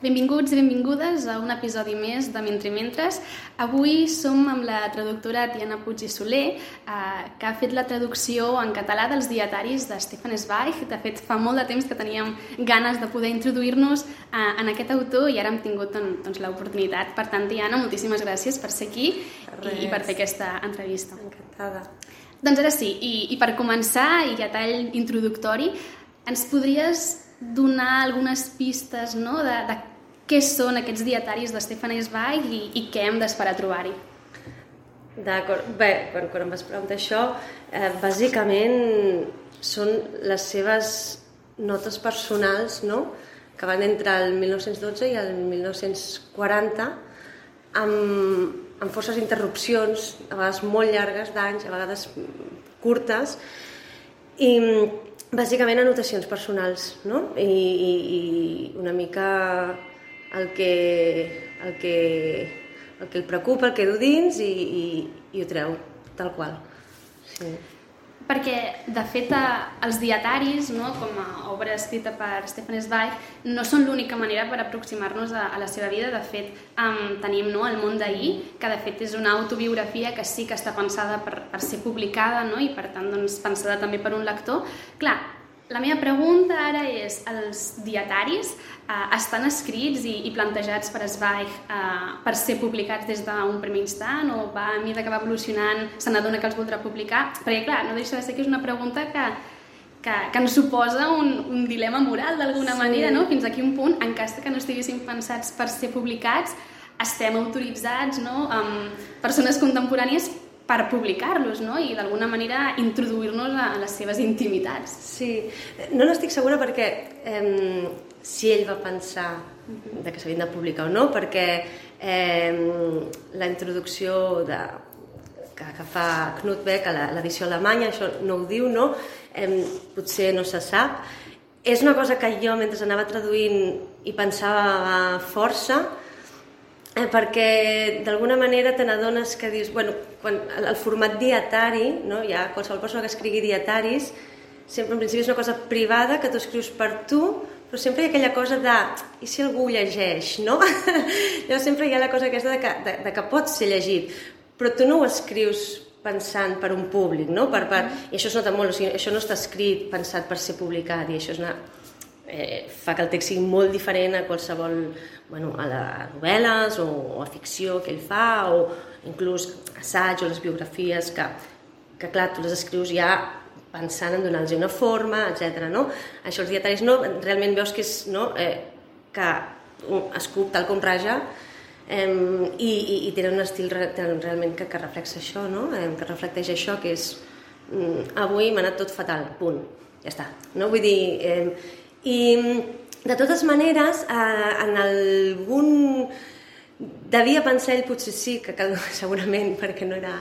Benvinguts i benvingudes a un episodi més de Mentre Mentres. Avui som amb la traductora Tiana Puig i Soler, eh, que ha fet la traducció en català dels dietaris de Stefan Zweig. De fet, fa molt de temps que teníem ganes de poder introduir-nos eh, en aquest autor i ara hem tingut doncs, l'oportunitat. Per tant, Tiana, moltíssimes gràcies per ser aquí i, i per fer aquesta entrevista. Encantada. Doncs ara sí, i, i per començar, i a tall introductori, ens podries donar algunes pistes no, de, de què són aquests dietaris de Stefan i, i què hem d'esperar trobar-hi. D'acord. Bé, quan, quan em vas preguntar això, eh, bàsicament són les seves notes personals, no?, que van entre el 1912 i el 1940, amb, amb forces interrupcions, a vegades molt llargues d'anys, a vegades curtes, i bàsicament anotacions personals, no? I, i, i una mica el que, el que, el que el preocupa, el que du dins i, i, i ho treu, tal qual. Sí. Perquè, de fet, els dietaris, no, com a obra escrita per Stefan Zweig, no són l'única manera per aproximar-nos a, a la seva vida. De fet, um, tenim no, El món d'ahir, que de fet és una autobiografia que sí que està pensada per, per ser publicada no, i, per tant, doncs, pensada també per un lector. Clar, la meva pregunta ara és, els dietaris eh, estan escrits i, i plantejats per Zweig eh, per ser publicats des d'un primer instant o va, a mesura que va evolucionant se n'adona que els voldrà publicar? Perquè clar, no deixa de ser que és una pregunta que, que, que ens suposa un, un dilema moral d'alguna sí. manera, no? fins a quin punt, en cas que no estiguessin pensats per ser publicats, estem autoritzats, no? amb persones contemporànies per publicar-los no? i d'alguna manera introduir-nos a, les seves intimitats. Sí, no n'estic segura perquè eh, si ell va pensar de que s'havien de publicar o no, perquè eh, la introducció de, que, que fa Knut Beck a l'edició alemanya, això no ho diu, no? Eh, potser no se sap. És una cosa que jo, mentre anava traduint i pensava força, eh, perquè d'alguna manera te n'adones que dius, bueno, quan el, el format dietari, no, ja qualsevol persona que escrigui dietaris, sempre en principi és una cosa privada que tu escrius per tu, però sempre hi ha aquella cosa de, i si algú llegeix, no? Llavors sempre hi ha la cosa aquesta de que, de, de que pot ser llegit, però tu no ho escrius pensant per un públic, no? Per, per, I això es nota molt, o sigui, això no està escrit pensat per ser publicat, i això és una, eh, fa que el text sigui molt diferent a qualsevol, bueno, a les novel·les o, o a ficció que ell fa, o inclús assaig o les biografies que, que clar, tu les escrius ja pensant en donar-los una forma, etc. No? Això els dietaris no, realment veus que és no, eh, que escup tal com raja eh, i, i, i tenen un estil re, realment que, que reflexa això, no? eh, que reflecteix això, que és mm, avui m'ha anat tot fatal, punt, ja està. No? Vull dir, eh, i de totes maneres, eh, en algun... Devia pensar ell, potser sí, que cal, segurament, perquè no era,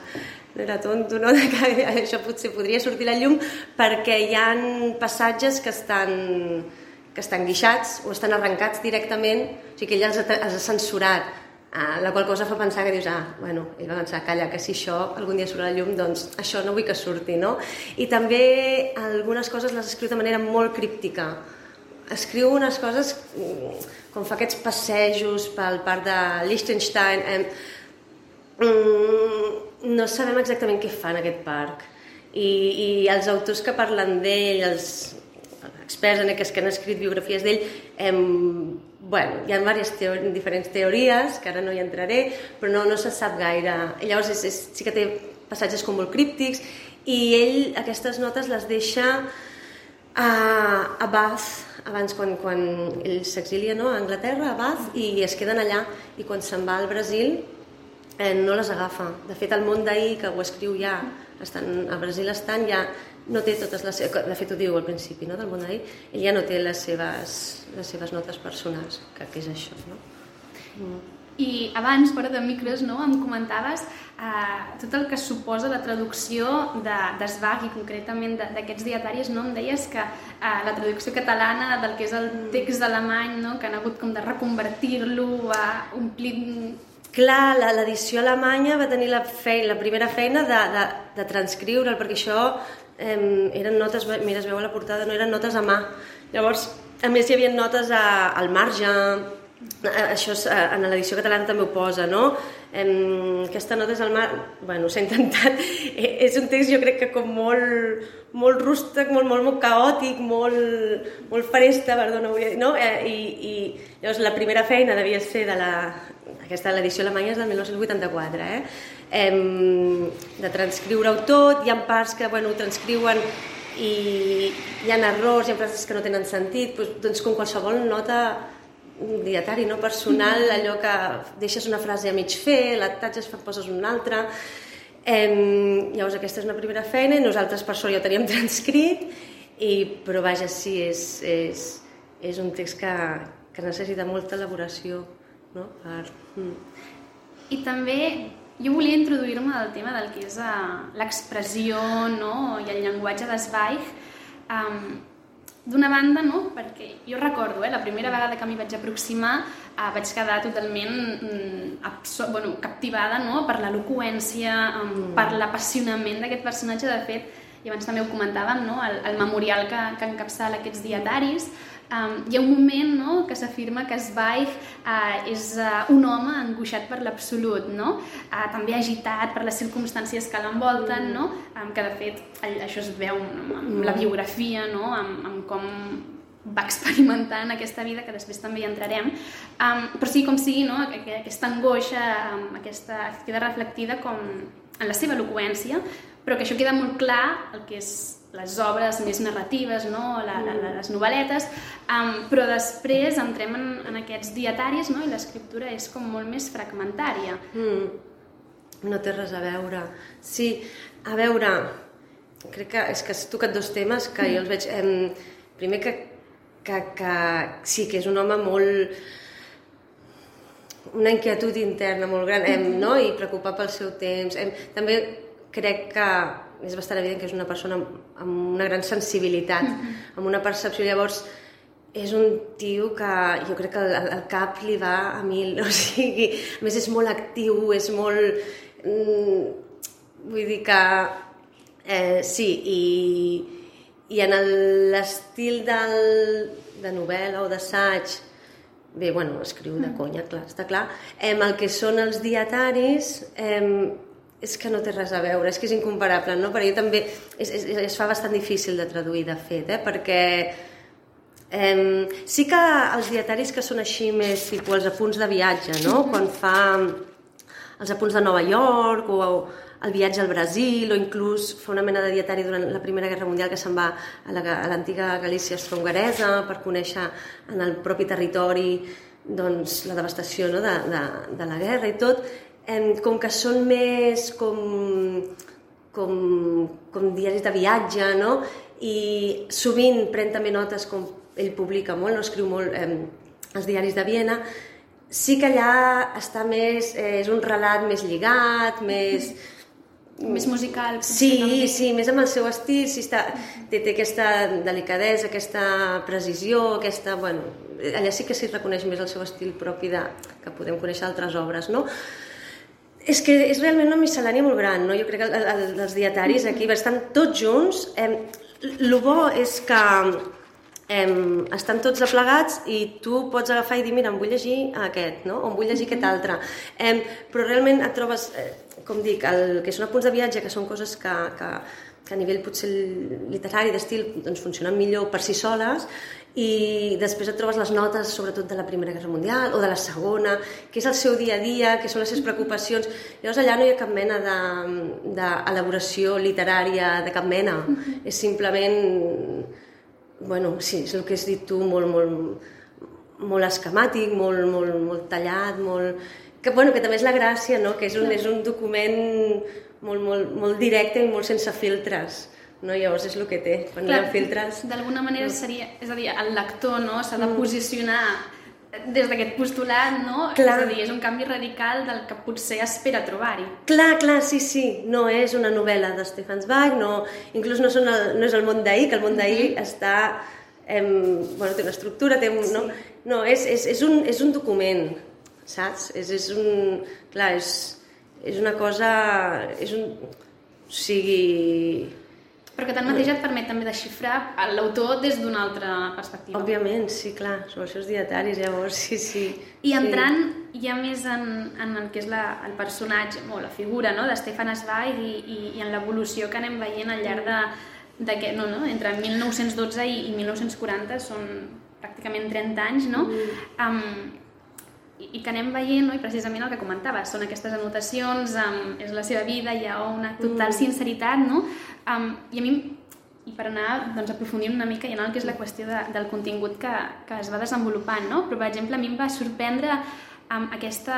no era tonto, no? que això potser podria sortir la llum, perquè hi han passatges que estan, que estan guixats o estan arrencats directament, o sigui que ell els ha, els ha censurat, eh, la qual cosa fa pensar que dius, ah, bueno, ell va pensar, calla, que si això algun dia surt a la llum, doncs això no vull que surti, no? I també algunes coses les escriu de manera molt críptica, escriu unes coses com fa aquests passejos pel parc de Liechtenstein eh, no sabem exactament què fa en aquest parc. I, i els autors que parlen d'ell els experts en que, que han escrit biografies d'ell eh, bueno, hi ha diverses teori diferents teories que ara no hi entraré però no, no se sap gaire. Llavors és, és, sí que té passatges com molt críptics i ell aquestes notes les deixa a, a Bath abans quan, quan ell s'exilia no, a Anglaterra, a Bath, i es queden allà, i quan se'n va al Brasil eh, no les agafa. De fet, el món d'ahir, que ho escriu ja, estan, a Brasil estan, ja no té totes les... De fet, ho diu al principi, no?, del món d'ahir, ell ja no té les seves, les seves notes personals, que, que és això, no? Mm. I abans, fora de micros, no, em comentaves eh, tot el que suposa la traducció de, d'Esbach i concretament d'aquests dietaris, no? em deies que eh, la traducció catalana del que és el text alemany, no? que han hagut com de reconvertir-lo, a omplir Clar, l'edició alemanya va tenir la, feina, la primera feina de, de, de transcriure'l, perquè això eh, eren notes, mira, es veu a la portada, no eren notes a mà. Llavors, a més hi havia notes a, al marge, això és, eh, en l'edició catalana també ho posa, no? Em, aquesta nota és el mar... Bueno, s'ha intentat... Eh, és un text, jo crec que com molt, molt rústec, molt, molt, molt caòtic, molt, molt faresta, perdona, no? Eh, i, I llavors la primera feina devia ser de la... Aquesta l'edició alemanya és del 1984, eh? Em, de transcriure-ho tot, hi ha parts que, bueno, transcriuen i hi ha errors, hi ha frases que no tenen sentit, doncs, doncs com qualsevol nota dietari no personal, mm-hmm. allò que deixes una frase a mig fer, la tatges, poses una altra... Eh, llavors aquesta és una primera feina i nosaltres per sort ja ho teníem transcrit i, però vaja, sí, és, és, és un text que, que necessita molta elaboració no? per... Mm. I també jo volia introduir-me al tema del que és uh, l'expressió no? i el llenguatge d'Esbaich. Um, D'una banda, no? perquè jo recordo, eh, la primera vegada que m'hi vaig aproximar eh, vaig quedar totalment mm, bueno, captivada no? per l'eloqüència, mm. per l'apassionament d'aquest personatge. De fet, i abans també ho comentàvem, no? el, el memorial que, que encapçala aquests dietaris, Um, hi ha un moment no, que s'afirma que Zweig uh, és uh, un home angoixat per l'absolut, no? uh, també agitat per les circumstàncies que l'envolten, mm. no? um, que de fet això es veu amb, amb la mm. biografia, no? amb, amb com va experimentar en aquesta vida, que després també hi entrarem, um, però sí com sigui, no? aquesta angoixa, um, aquesta, queda reflectida com en la seva eloqüència, però que això queda molt clar el que és les obres més narratives, no? la, la, les novel·letes, um, però després entrem en, en aquests dietaris no? i l'escriptura és com molt més fragmentària. Mm. No té res a veure. Sí, a veure, crec que és que has tocat dos temes que mm. jo els veig... Em, primer que, que, que sí, que és un home molt una inquietud interna molt gran, em, no? i preocupat pel seu temps. Em, també crec que és bastant evident que és una persona amb una gran sensibilitat, mm -hmm. amb una percepció. Llavors, és un tio que jo crec que el, el cap li va a mil, o sigui, a més és molt actiu, és molt... Mm, vull dir que... Eh, sí, i, i en l'estil de novel·la o d'assaig bé, bueno, escriu de mm. conya, clar, està clar, eh, el que són els dietaris eh, és que no té res a veure, és que és incomparable, no? Però jo també es, es, es fa bastant difícil de traduir, de fet, eh? perquè eh, sí que els dietaris que són així més tipus els apunts de viatge, no? Quan fa els apunts de Nova York o el viatge al Brasil o inclús fa una mena de dietari durant la Primera Guerra Mundial que se'n va a l'antiga Galícia estrongaresa per conèixer en el propi territori doncs, la devastació no? de, de, de la guerra i tot, eh, com que són més com, com, com diaris de viatge, no? I sovint pren també notes, com ell publica molt, no escriu molt eh, els diaris de Viena, sí que allà està més, eh, és un relat més lligat, més... Més musical. Sí, sí, més amb el seu estil, sí està, té, té aquesta delicadesa, aquesta precisió, aquesta, bueno, allà sí que s'hi reconeix més el seu estil propi de, que podem conèixer altres obres, no? És que és realment una miscel·lània molt gran, no? Jo crec que el, el, els dietaris aquí estan tots junts. Eh, el bo és que eh, estan tots aplegats i tu pots agafar i dir, mira, em vull llegir aquest, no? o em vull llegir aquest altre. Eh, però realment et trobes, eh, com dic, el, que són apunts de viatge, que són coses que, que, que a nivell potser literari, d'estil, doncs funcionen millor per si soles, i després et trobes les notes sobretot de la Primera Guerra Mundial o de la Segona, que és el seu dia a dia, que són les seves preocupacions. Llavors allà no hi ha cap mena d'elaboració de, de literària de cap mena. Uh -huh. És simplement, bueno, sí, és el que has dit tu, molt, molt, molt esquemàtic, molt, molt, molt tallat, molt... Que, bueno, que també és la gràcia, no? que és un, és un document molt, molt, molt directe i molt sense filtres no? Llavors és el que té, quan Clar, hi ha filtres... D'alguna manera seria, és a dir, el lector no? s'ha de mm. posicionar des d'aquest postulat, no? Clar. És a dir, és un canvi radical del que potser espera trobar-hi. Clar, clar, sí, sí. No és una novel·la de Stefan Zweig, no, inclús no, són el, no és el món d'ahir, que el món d'ahir mm -hmm. està... Em, bueno, té una estructura, té un, sí. no? No, és, és, és, un, és un document, saps? És, és un... Clar, és, és una cosa... És un... O sigui però que tanmateix et permet també desxifrar l'autor des d'una altra perspectiva. Òbviament, sí, clar, són els seus dietaris, llavors, sí, sí. I entrant sí. ja més en, en el que és la, el personatge, o la figura no, de Stefan Zweig i, i, i en l'evolució que anem veient al llarg de, de que, no, no, entre 1912 i, i 1940 són pràcticament 30 anys, no? Mm. Um, i, i que anem veient, no? i precisament el que comentaves, són aquestes anotacions, um, és la seva vida, hi ha una total mm. sinceritat, no? Um, I a mi, i per anar doncs, aprofundint una mica i en el que és la qüestió de, del contingut que, que es va desenvolupant, no? Però, per exemple, a mi em va sorprendre um, aquesta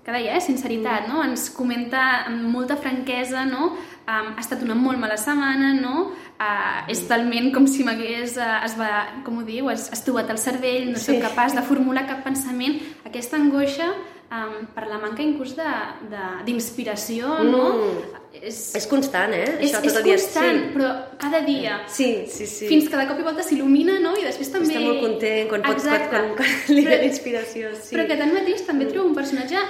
que deia, eh, sinceritat, no? Ens comenta amb molta franquesa, no? Um, ha estat una molt mala setmana, no? Uh, és talment com si m'hagués, uh, es va, com ho diu, es, estuvat el cervell, no sí. soc capaç de formular cap pensament. Aquesta angoixa um, per la manca inclús d'inspiració, mm. no? És, és constant, eh? És, Això és tot el constant, sí. però cada dia. Sí, sí, sí. Fins que de cop i volta s'il·lumina, no? I després també... Està molt content quan, pot, quan, quan, quan li ve l'inspiració, sí. Però que tanmateix també trobo un personatge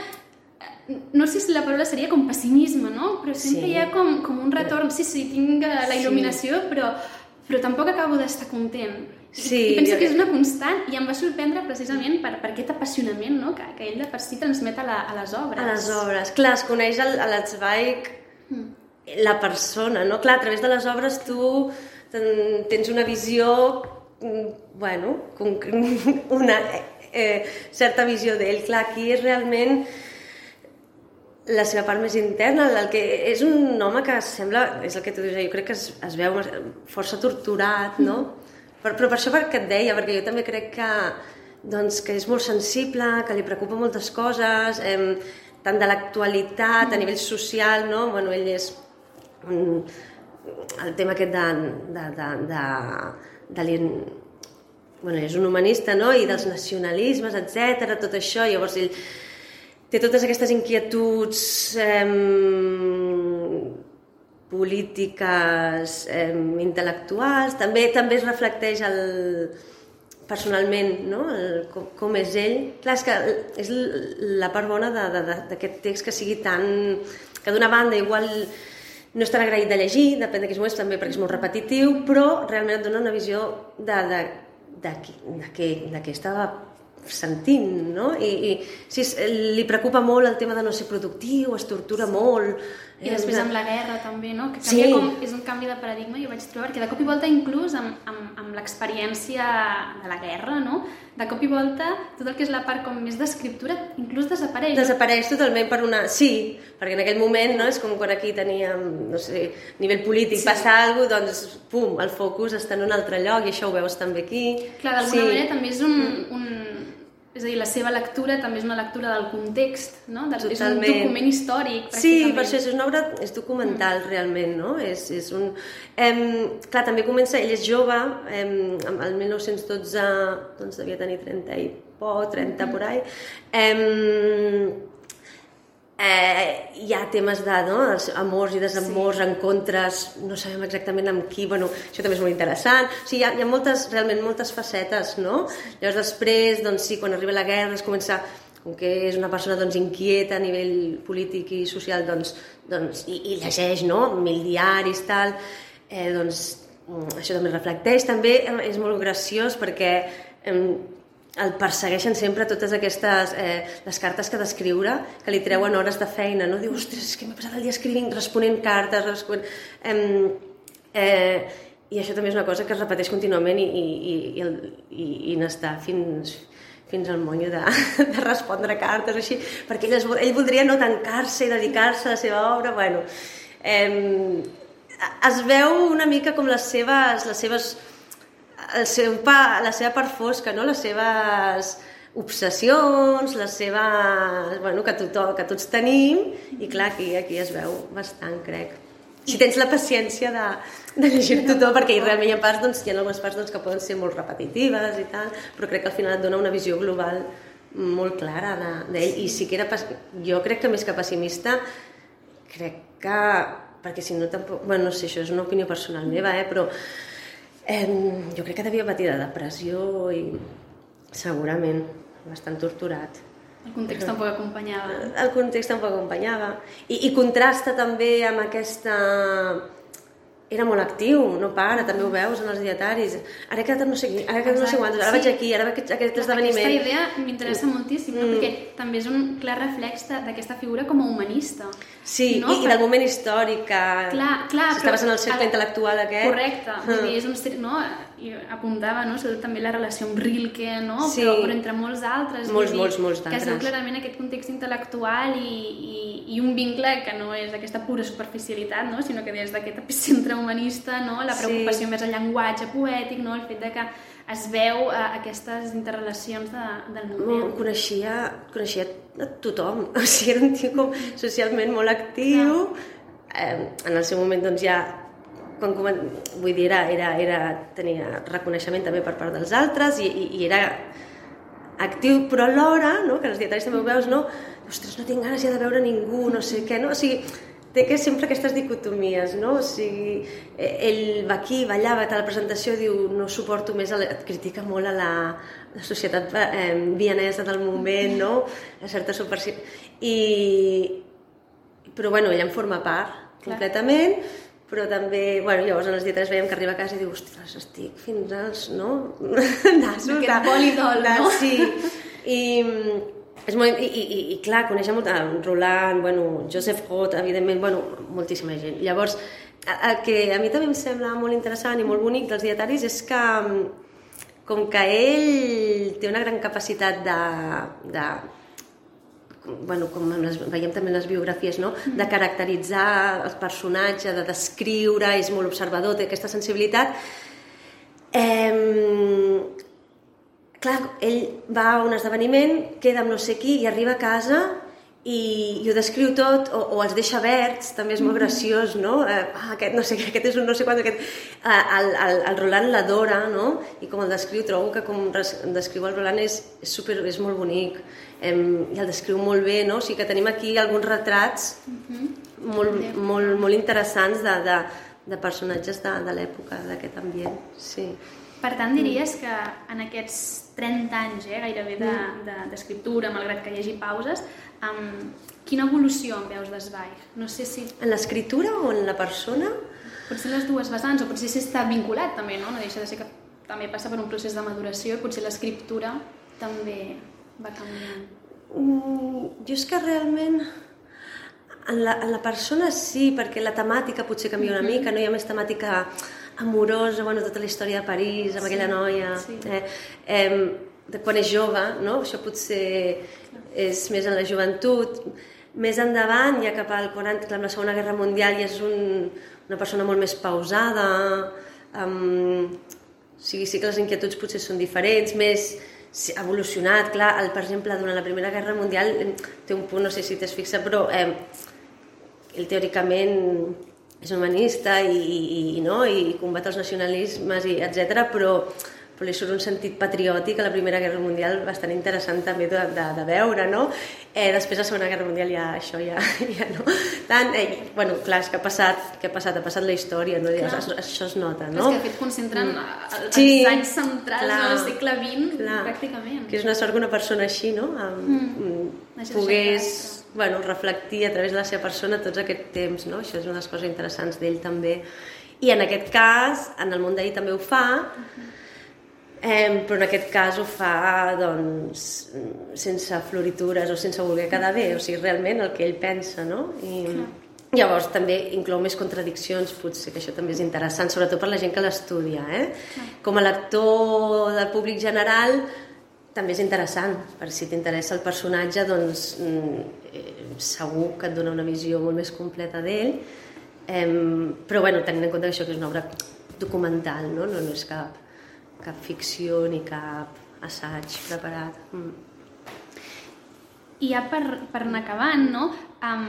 no sé si la paraula seria com pessimisme, no? Però sempre sí. hi ha com, com un retorn. Sí, sí, tinc eh, la il·luminació, sí. però, però tampoc acabo d'estar content. Sí, I penso que és una constant i em va sorprendre precisament per, per aquest apassionament no? que, que ell de per si transmet a, la, a les obres. A les obres. Clar, es coneix el, a l'Atzweig mm. la persona, no? Clar, a través de les obres tu tens una visió mm, bueno, una eh, certa visió d'ell. Clar, aquí és realment la seva part més interna, el que és un home que sembla, és el que tu dius, jo crec que es, es veu força torturat, no? Però, però per això perquè et deia, perquè jo també crec que, doncs, que és molt sensible, que li preocupa moltes coses, eh, tant de l'actualitat, a nivell social, no? Bueno, ell és un, el tema aquest de, de, de, de, de, de bueno, és un humanista, no? I dels nacionalismes, etc tot això, llavors ell té totes aquestes inquietuds eh, polítiques, eh, intel·lectuals, també també es reflecteix el, personalment, no? El, com, com és ell. Clar, és que és la part bona d'aquest text que sigui tan... que d'una banda igual no és tan agraït de llegir, depèn de qui és també perquè és molt repetitiu, però realment et dona una visió de, de, de, de, de, què, de què estava sentint, no? I, i sí, li preocupa molt el tema de no ser productiu, es tortura sí. molt. I després amb la guerra també, no? Que canvia sí. com, és un canvi de paradigma, jo vaig trobar, que de cop i volta inclús amb, amb, amb l'experiència de la guerra, no? De cop i volta tot el que és la part com més d'escriptura inclús desapareix. Desapareix totalment per una... Sí, perquè en aquell moment, no? És com quan aquí teníem, no sé, a nivell polític, sí. passa alguna cosa, doncs, pum, el focus està en un altre lloc i això ho veus també aquí. Clar, d'alguna sí. manera també és un, un és a dir, la seva lectura també és una lectura del context, no? Del, és un document històric, Sí, per això és una obra és documental, mm. realment, no? És, és un... Em, clar, també comença, ell és jove, em, el 1912 doncs devia tenir 30 i poc, 30 mm. por ahí. Em, eh, hi ha temes de no, amors i desamors, sí. encontres, no sabem exactament amb qui, bueno, això també és molt interessant. O sigui, hi ha, hi ha moltes, realment moltes facetes, no? Llavors després, doncs sí, quan arriba la guerra es comença com que és una persona doncs, inquieta a nivell polític i social doncs, doncs, i, i llegeix no? mil diaris, tal, eh, doncs mm, això també reflecteix. També és molt graciós perquè eh, el persegueixen sempre totes aquestes eh, les cartes que d'escriure que li treuen hores de feina no? diu, ostres, és que m'he passat el dia escrivint responent cartes responent... Eh, eh, i això també és una cosa que es repeteix contínuament i, i, i, i, i n'està fins, fins al monyo de, de respondre cartes així, perquè ell, es, ell voldria no tancar-se i dedicar-se a la seva obra bueno, eh, es veu una mica com les seves, les seves el seu pa, la seva part fosca, no? les seves obsessions, les seves... Bueno, que, tothom, que tots tenim, i clar, aquí, aquí es veu bastant, crec. Si tens la paciència de, de llegir-t'ho tot, perquè realment hi ha parts, doncs, hi ha algunes parts doncs, que poden ser molt repetitives i tal, però crec que al final et dona una visió global molt clara d'ell, de, i sí que era... Jo crec que més que pessimista, crec que... perquè si no tampoc... Bueno, no sé, això és una opinió personal meva, eh, però Eh, jo crec que devia patir de depressió i segurament bastant torturat. El context tampoc acompanyava. El context tampoc acompanyava. I, i contrasta també amb aquesta era molt actiu, no para, també ho veus en els dietaris. Ara he quedat no sé qui, ara he quedat no sé quantos, ara Sí. vaig aquí, ara vaig a aquest esdeveniment. Aquesta idea m'interessa moltíssim, no? perquè també és un clar reflex d'aquesta figura com a humanista. Sí, no? i, i del moment històric que Clar, clar, si estaves però- en el cercle el- intel·lectual aquest. Correcte, Ah. dir, és un... No? I apuntava, no? Sobretot també la relació amb Rilke, no? Sí. Però, però entre molts altres. Molts, dir, molts, molts Que es d'altres. clarament aquest context intel·lectual i, i, i un vincle que no és aquesta pura superficialitat, no? sinó que des d'aquest epicentre humanista, no? la Sí. preocupació més al llenguatge poètic, no? el fet de que es veu eh, aquestes interrelacions de, del No, moment. coneixia, coneixia a tothom, o sigui, era un tio com socialment molt actiu, eh, en el seu moment doncs ja quan comen... vull dir, era, era, era, tenia reconeixement també per part dels altres i, i, i era actiu, però alhora, no, que els dietaris també ho veus, no? Ostres, no tinc ganes ja de veure ningú, no sé què, no? O sigui, té que sempre aquestes dicotomies, no? O sigui, eh, ell va aquí, va allà, va a la presentació, diu, no suporto més, el... et critica molt a la, la societat eh, vienesa del moment, no? A certa superstició. I... Però, bueno, ella en forma part, Clar. completament, però també, bueno, llavors en els dietaris veiem que arriba a casa i diu, ostres, estic fins als, no? Nassos Aquest polidol, no? Sí, i, és molt, i, i, i, clar, conèixer molt, Roland, bueno, Joseph Roth, evidentment, bueno, moltíssima gent. Llavors, el que a mi també em sembla molt interessant i molt bonic dels dietaris és que com que ell té una gran capacitat de, de bueno, com les, veiem també en les biografies, no? de caracteritzar el personatge, de descriure, és molt observador, té aquesta sensibilitat. Eh, clar, ell va a un esdeveniment, queda amb no sé qui i arriba a casa i, i ho descriu tot, o, o els deixa verds, també és molt graciós, no? Eh, ah, aquest no sé què, aquest és un no sé quant, aquest... Eh, el, el, el Roland l'adora, no? I com el descriu, trobo que com descriu el Roland és, és, super, és molt bonic, eh, i el descriu molt bé, no? O sigui que tenim aquí alguns retrats molt, molt, molt interessants de, de, de personatges de, de l'època, d'aquest ambient, sí. Per tant, diries que en aquests 30 anys, eh, gairebé Mm. d'escriptura, de, de, malgrat que hi hagi pauses, um, quina evolució en veus d'Esbaig? No sé si En l'escriptura o en la persona? potser les dues vessants, o potser si està vinculat també, no? No deixa de ser que també passa per un procés de maduració i potser l'escriptura també va canviant. Mm, jo és que realment en la, en la persona sí, perquè la temàtica potser canvia una mica, no hi ha més temàtica amorosa, bueno, tota la història de París, amb Sí, aquella noia, sí. eh, eh, de quan és jove, no? això potser és més en la joventut, més endavant, ja cap al 40, clar, amb la Segona Guerra Mundial, ja és un, una persona molt més pausada, amb, o sigui, sí que les inquietuds potser són diferents, més evolucionat, clar, el, per exemple, durant la Primera Guerra Mundial té un punt, no sé si t'has fixat, però eh, ell teòricament és humanista i, i, no? i combat els nacionalismes, i etc. però però li surt un sentit patriòtic a la Primera Guerra Mundial bastant interessant també de, de, de veure, no? Eh, després a la Segona Guerra Mundial ja això ja, ja no. Tant, eh, bueno, clar, és que ha passat, que ha passat, ha passat la història, no? Clar. Això, això es nota, No? És que de fet concentren mm. els Sí, anys centrals clar, del segle XX clar. pràcticament. Que és una sort que una persona així, no? Amb, Mm. pogués exacte. Bueno, reflectir a través de la seva persona tots aquest temps, no? Això és una de les coses interessants d'ell també. I en aquest cas, en el món d'ahir també ho fa, eh, però en aquest cas ho fa doncs, sense floritures o sense voler quedar bé, o sigui, realment el que ell pensa, no? I, Llavors també inclou més contradiccions, potser que això també és interessant, sobretot per la gent que l'estudia. Eh? Com a lector del públic general també és interessant, per si t'interessa el personatge, doncs mm, segur que et dona una visió molt més completa d'ell, però bueno, tenint en compte que això que és una obra documental, no, no, no és cap, cap ficció ni cap assaig preparat. I ja per, per anar acabant, no? Um,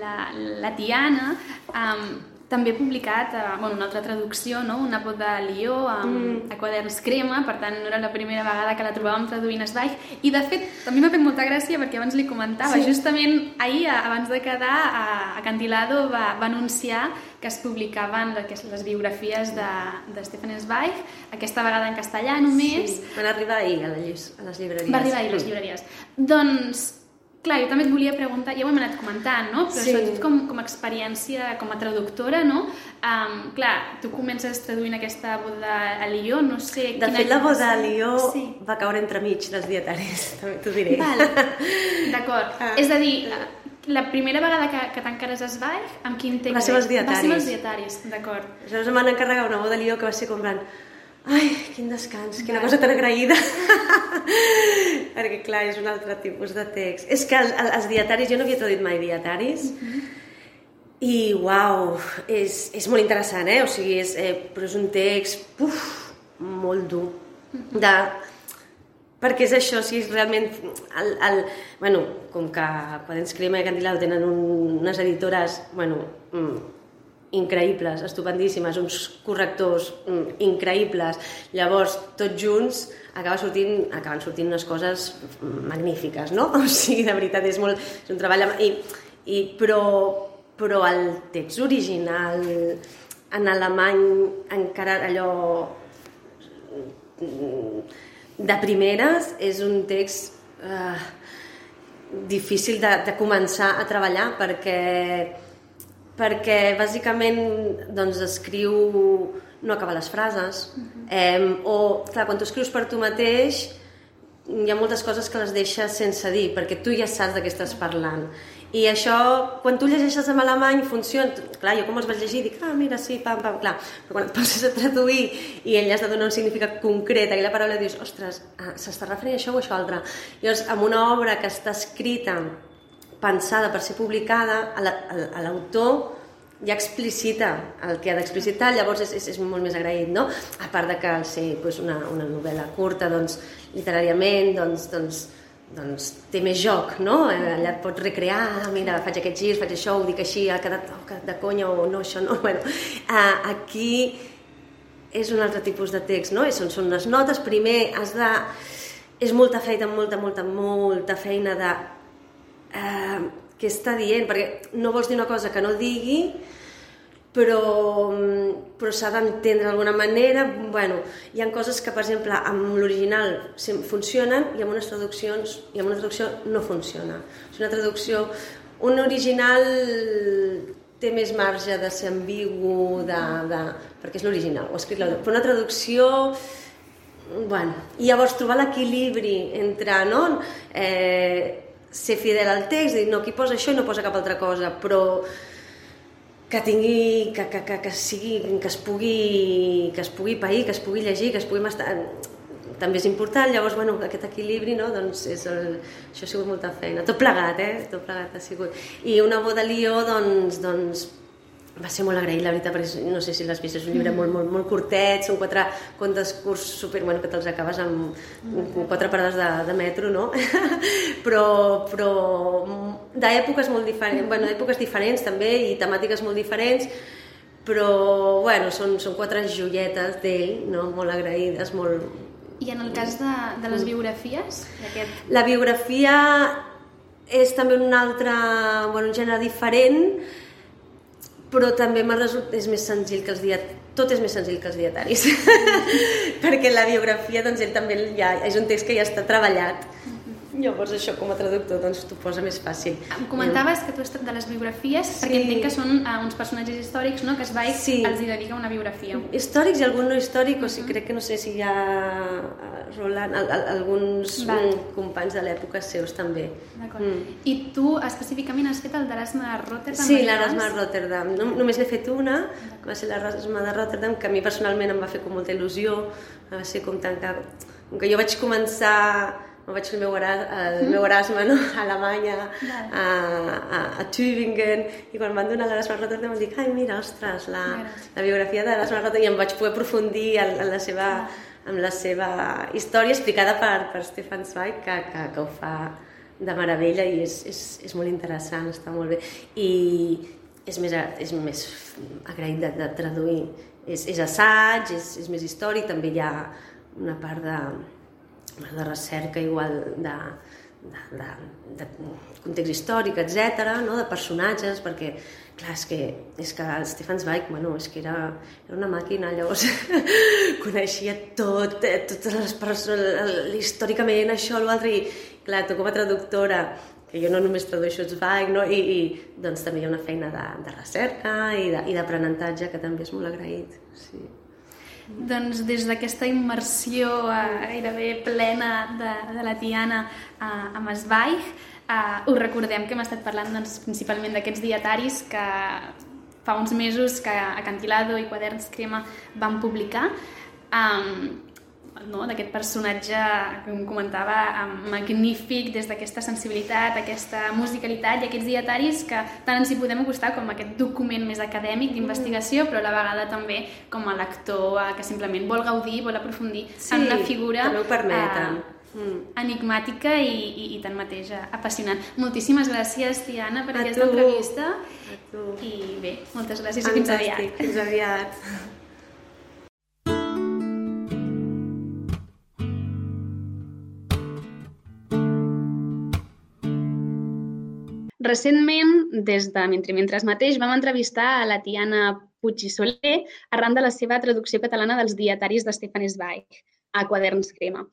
la, la Tiana um, també ha publicat uh, bueno, una altra traducció, no? una pot de Lió um, mm. a quaderns crema, per tant no era la primera vegada que la trobàvem traduint Esbaix, i de fet també m'ha fet molta gràcia perquè abans li comentava, Sí. justament ahir, abans de quedar, a, a Cantilado va, va anunciar que es publicaven les, les biografies de, de Stefan Zweig, aquesta vegada en castellà només, Sí, van arribar ahir a, llis, a les llibreries. va arribar ahir a les Mm. llibreries. Doncs, Clar, jo també et volia preguntar, ja ho hem anat comentant, no? Però Sí. sobretot com, com a experiència, com a traductora, no? Um, clar, tu comences traduint aquesta boda a Lió, no sé... De fet, la va boda a. Lió Sí. va caure entremig dels dietaris, també t'ho diré. Val, d'acord. Ah. És a dir, la primera vegada que, que t'encares a Zweig, amb quin text? Va ser els Va ser els dietaris. dietaris, d'acord. Aleshores em van encarregar una boda a Lió que va ser com plan ai, quin descans, quina cosa tan agraïda. Perquè, clar, és un altre tipus de text. És que el, el, els dietaris, jo no havia traduït mai dietaris, i, uau, és, és molt interessant, eh? O sigui, és, eh, però és un text, uf, molt dur. De, perquè és això, si és realment... El, el, bueno, com que Quadens Crema i Candilao tenen un, unes editores, bueno, mm, increïbles, estupendíssimes, uns correctors mm, increïbles. Llavors, tots junts acaba sortint, acaben sortint unes coses magnífiques, no? O sigui, de veritat, és, molt, és un treball... I, i, però, però el text original en alemany encara allò de primeres és un text eh, difícil de, de començar a treballar perquè perquè bàsicament doncs, escriu no acaba les frases eh, o clar, quan tu escrius per tu mateix hi ha moltes coses que les deixes sense dir perquè tu ja saps de què estàs parlant. I això, quan tu llegeixes en alemany funciona, clar, jo com els vaig llegir dic, ah, mira, sí, pam, pam, clar. Però quan et poses a traduir i ell has de donar un significat concret a aquella paraula dius, ostres, ah, s'està referint a això o a això altre? Llavors, amb una obra que està escrita pensada per ser publicada, a la- a a l'autor ja explicita el que ha d'explicitar, llavors és, és, és molt més agraït, no? A part de que al ser doncs, una, una novel·la curta, doncs, literàriament, doncs, doncs, doncs té més joc, no? Eh, Allà et pots recrear, mira, faig aquest gir, faig això, ho dic així, ha quedat, oh, de conya o no, això no. Bueno, eh, aquí és un altre tipus de text, no? I són, són unes notes, primer has de... És molta feina, molta, molta, molta feina de... Eh, què està dient? Perquè no vols dir una cosa que no digui, però, mm, però s'ha d'entendre d'alguna manera. Bueno, hi ha coses que, per exemple, amb l'original funcionen i amb unes traduccions i amb una traducció no funciona. És una traducció... Un original té més marge de ser ambigu, de, de, perquè és l'original, ho ha escrit l'autor. Però una traducció bueno, i llavors trobar l'equilibri entre no, eh, ser fidel al text, dir no, aquí posa això i no posa cap altra cosa, però que tingui, que, que, que, que sigui, que es pugui, que es pugui pair, que es pugui llegir, que es pugui mastar, també és important, llavors, bueno, aquest equilibri, no?, doncs és el, això ha sigut molta feina, tot plegat, eh?, tot plegat ha sigut. I una boda Lió, doncs, doncs, va ser molt agraït, la veritat, perquè no sé si l'has vist, és un llibre molt, molt, molt curtet, són quatre contes curts super, bueno, que te'ls acabes amb, amb quatre parades de, de metro, no? però, però d'èpoques molt diferents, bueno, d'èpoques diferents també, i temàtiques molt diferents, però, bueno, són, són quatre joietes d'ell, no? Molt agraïdes, molt, I en el cas de, de les biografies, la biografia és també un altre, bueno, un gènere diferent, però també resultat és més senzill que els dietaris. Tot és més senzill que els dietaris. Perquè la biografia, doncs, ell també ja, és un text que ja està treballat. Llavors això com a traductor doncs t'ho posa més fàcil. Em comentaves que tu has de les biografies, Sí. perquè entenc que són uh, uns personatges històrics, no?, que es va Sí. els hi dedica una biografia. Històrics i algun no històric, o sigui, crec que no sé si hi ha eh, Roland, al, al, alguns Val. mm, companys de l'època seus també. D'acord. Mm. I tu específicament has fet el d'Erasme de Rotterdam? Sí, l'Erasme de? Rotterdam. No, només n'he fet una, que va ser l'Erasme de Rotterdam, que a mi personalment em va fer com molta il·lusió, va ser com que... Com que jo vaig començar, me'n vaig fer el meu, Eras- el meu Erasme no? a Alemanya, a, a, a Tübingen, i quan van donar l'Erasme Rotterdam em dic, ai, mira, ostres, la, la biografia de l'Erasme Rotterdam, i em vaig poder aprofundir en, en, la seva, en la seva història explicada per, per Stefan Zweig, que, que, que ho fa de meravella i és, és, és molt interessant, està molt bé. I és més, és més agraït de, de traduir. És, és assaig, és, és més històric, també hi ha una part de, de recerca igual de, de, de, de context històric, etc, no? de personatges, perquè clar, és que, és que el Stefan Zweig, bueno, és que era, era una màquina, llavors coneixia tot, eh, totes les persones, històricament això, l'altre, i clar, tu com a traductora que jo no només tradueixo Zweig, no? I, i doncs també hi ha una feina de, de recerca i d'aprenentatge que també és molt agraït. Sí. Doncs des d'aquesta immersió eh, gairebé plena de, de la Tiana eh, amb Zweig, eh, us recordem que hem estat parlant doncs, principalment d'aquests dietaris que fa uns mesos que Acantilado i Quaderns Crema van publicar. Um, no? d'aquest personatge que em comentava magnífic des d'aquesta sensibilitat, aquesta musicalitat i aquests dietaris que tant ens hi podem acostar com aquest document més acadèmic d'investigació, però a la vegada també com a lector eh, que simplement vol gaudir, vol aprofundir sí, en una figura que no ho permeten. Uh, enigmàtica i, i, i tanmateix eh, apassionant. Moltíssimes gràcies, Tiana, per a aquesta tu. entrevista. A tu. I bé, moltes gràcies Fantàstic. i fins aviat. Fins aviat. Recentment, des de Mentre Mentres mateix, vam entrevistar a la Tiana Puig i Soler arran de la seva traducció catalana dels dietaris de Stefan Zweig a Quaderns Crema.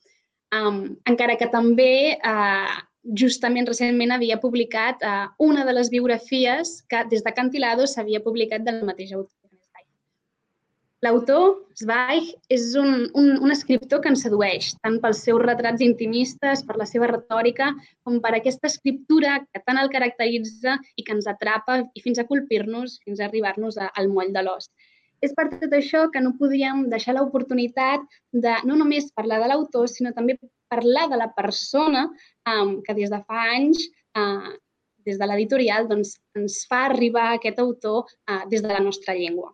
Um, encara que també uh, justament recentment havia publicat uh, una de les biografies que des de Cantilado s'havia publicat del mateix autor. L'autor, Zweig, és un, un, un escriptor que ens sedueix, tant pels seus retrats intimistes, per la seva retòrica, com per aquesta escriptura que tant el caracteritza i que ens atrapa i fins a colpir-nos, fins a arribar-nos al moll de l'os. És per tot això que no podíem deixar l'oportunitat de no només parlar de l'autor, sinó també parlar de la persona um, que des de fa anys, uh, des de l'editorial, doncs, ens fa arribar aquest autor uh, des de la nostra llengua.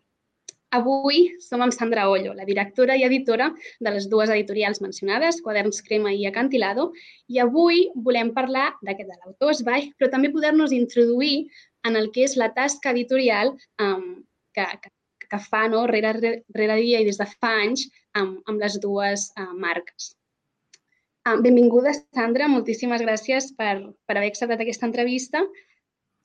Avui som amb Sandra Ollo, la directora i editora de les dues editorials mencionades, Quaderns Crema i Acantilado, i avui volem parlar d'aquest de l'autor Esbai, però també poder-nos introduir en el que és la tasca editorial um, que, que, que fa no, rere, rere dia i des de fa anys amb, amb les dues uh, marques. Uh, benvinguda, Sandra, moltíssimes gràcies per, per haver acceptat aquesta entrevista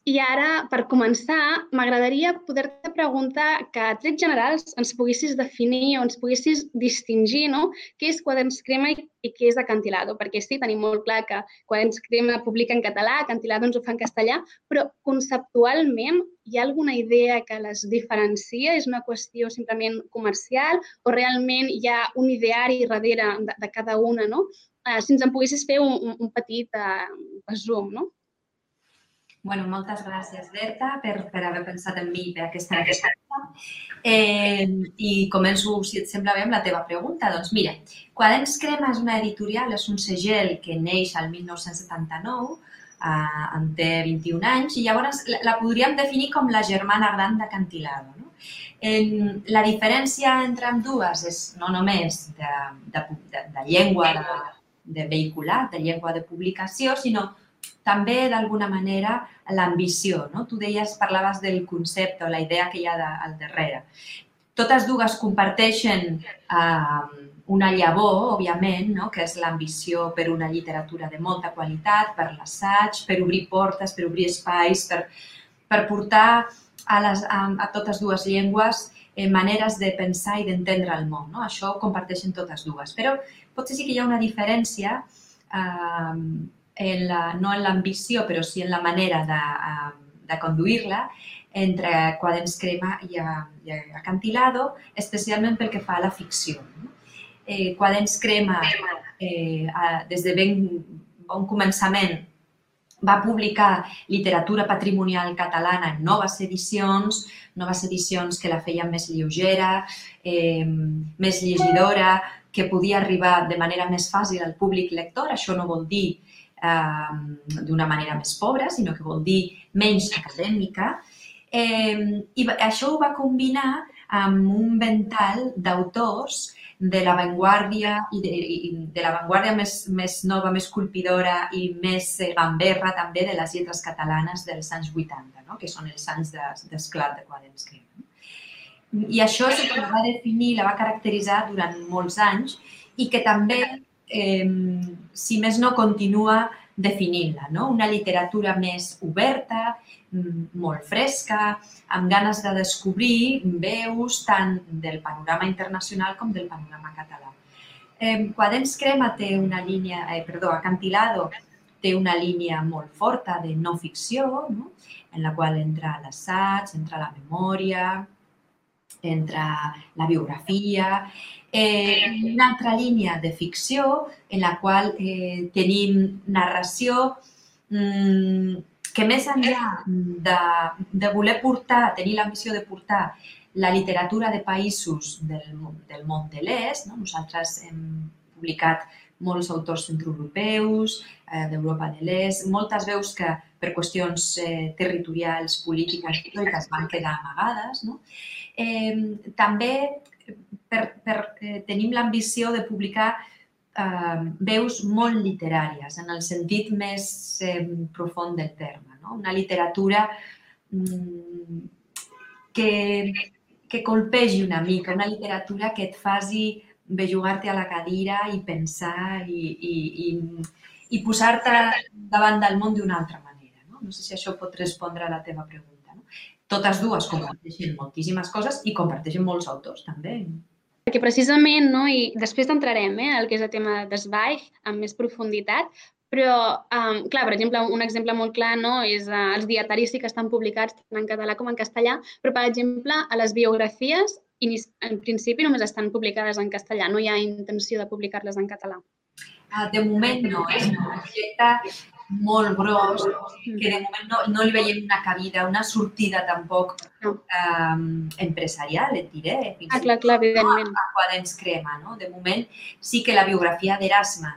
i ara, per començar, m'agradaria poder-te preguntar que a trets generals ens poguessis definir o ens poguessis distingir no? què és Quaderns Crema i, i què és Acantilado, perquè sí, tenim molt clar que Quaderns Crema publica en català, Acantilado ens ho fa en castellà, però conceptualment hi ha alguna idea que les diferencia? És una qüestió simplement comercial o realment hi ha un ideari darrere de, de cada una? No? Uh, si ens en poguessis fer un, un, petit uh, resum, no? Bueno, moltes gràcies, Berta, per, per haver pensat en mi per aquesta entrevista. Eh, I començo, si et sembla bé, amb la teva pregunta. Doncs mira, Quaderns Crema és una editorial, és un segell que neix al 1979, eh, en té 21 anys, i llavors la, la podríem definir com la germana gran de Cantilado. No? En, la diferència entre amb dues és no només de, de, de, de llengua de, de vehicular, de llengua de publicació, sinó també d'alguna manera l'ambició. No? Tu deies, parlaves del concepte o la idea que hi ha de, al darrere. Totes dues comparteixen eh, una llavor, òbviament, no? que és l'ambició per una literatura de molta qualitat, per l'assaig, per obrir portes, per obrir espais, per, per portar a, les, a, a totes dues llengües eh, maneres de pensar i d'entendre el món. No? Això ho comparteixen totes dues. Però potser sí que hi ha una diferència eh, en la, no en l'ambició, però sí en la manera de, de conduir-la, entre Quadens Crema i, i Acantilado, especialment pel que fa a la ficció. Eh, Quadens Crema, eh, des de ben bon començament, va publicar literatura patrimonial catalana en noves edicions, noves edicions que la feien més lleugera, eh, més llegidora, que podia arribar de manera més fàcil al públic lector. Això no vol dir eh, d'una manera més pobra, sinó que vol dir menys acadèmica. Eh, I això ho va combinar amb un ventall d'autors de l'avantguàrdia i de, i de l'avantguàrdia més, més nova, més colpidora i més eh, gamberra també de les lletres catalanes dels anys 80, no? que són els anys d'esclat de, de Quadens I això és el que la va definir, la va caracteritzar durant molts anys i que també eh, si més no, continua definint-la. No? Una literatura més oberta, molt fresca, amb ganes de descobrir veus tant del panorama internacional com del panorama català. Eh, Quadens Crema té una línia, eh, perdó, Acantilado, té una línia molt forta de no ficció, no? en la qual entra l'assaig, entra la memòria, entra la biografia, eh, una altra línia de ficció en la qual eh, tenim narració mmm, que més enllà de, de voler portar, tenir l'ambició de portar la literatura de països del, del món de l'est, no? nosaltres hem publicat molts autors centroeuropeus, eh, d'Europa de l'Est, moltes veus que per qüestions eh, territorials, polítiques, històriques van quedar amagades. No? Eh, també per, per, eh, tenim l'ambició de publicar eh, veus molt literàries, en el sentit més eh, profund del terme. No? Una literatura mm, que, que colpegi una mica, una literatura que et faci bellugar-te a la cadira i pensar i, i, i, i posar-te davant del món d'una altra manera. No? no sé si això pot respondre a la teva pregunta. Totes dues comparteixen moltíssimes coses i comparteixen molts autors també. Perquè precisament, no, i després entrarem eh, el que és el tema d'Esbaix amb més profunditat, però, um, clar, per exemple, un exemple molt clar no, és uh, els dietaris sí que estan publicats tant en català com en castellà, però, per exemple, a les biografies, en principi només estan publicades en castellà, no hi ha intenció de publicar-les en català. Ah, de moment no, és un projecte molt gros, que de moment no, no li veiem una cabida, una sortida tampoc no. um, empresarial, et diré. Fins ah, clar, clar, evidentment. No, a Quadens Crema, no? De moment sí que la biografia d'Erasme,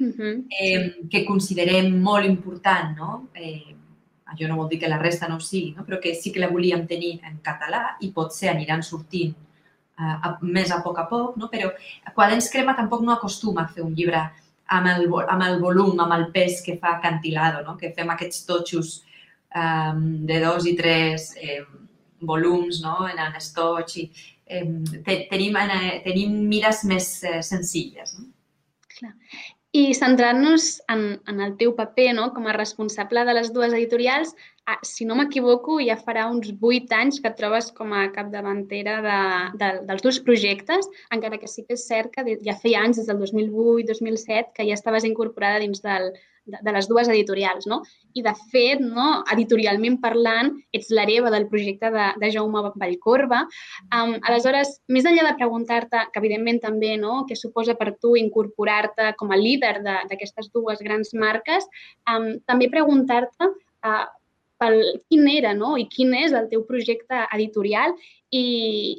uh -huh. eh, que considerem molt important, no? Eh, això no vol dir que la resta no ho sigui, no? però que sí que la volíem tenir en català i potser aniran sortint uh, a, més a poc a poc, no? però Quadens Crema tampoc no acostuma a fer un llibre amb el, amb el volum, amb el pes que fa Cantilado, no? que fem aquests totxos um, de dos i tres eh, volums no? en el estoig. I, eh, te, tenim, eh, tenim mires més eh, senzilles. No? Clar. I centrant-nos en, en el teu paper no? com a responsable de les dues editorials, ah, si no m'equivoco, ja farà uns vuit anys que et trobes com a capdavantera de, de, dels dos projectes, encara que sí que és cert que ja feia anys, des del 2008-2007, que ja estaves incorporada dins del, de, de les dues editorials, no? I, de fet, no, editorialment parlant, ets l'hereva del projecte de, de Jaume Vallcorba. Um, aleshores, més enllà de preguntar-te, que evidentment també, no?, què suposa per tu incorporar-te com a líder d'aquestes dues grans marques, um, també preguntar-te uh, pel quin era no? i quin és el teu projecte editorial i,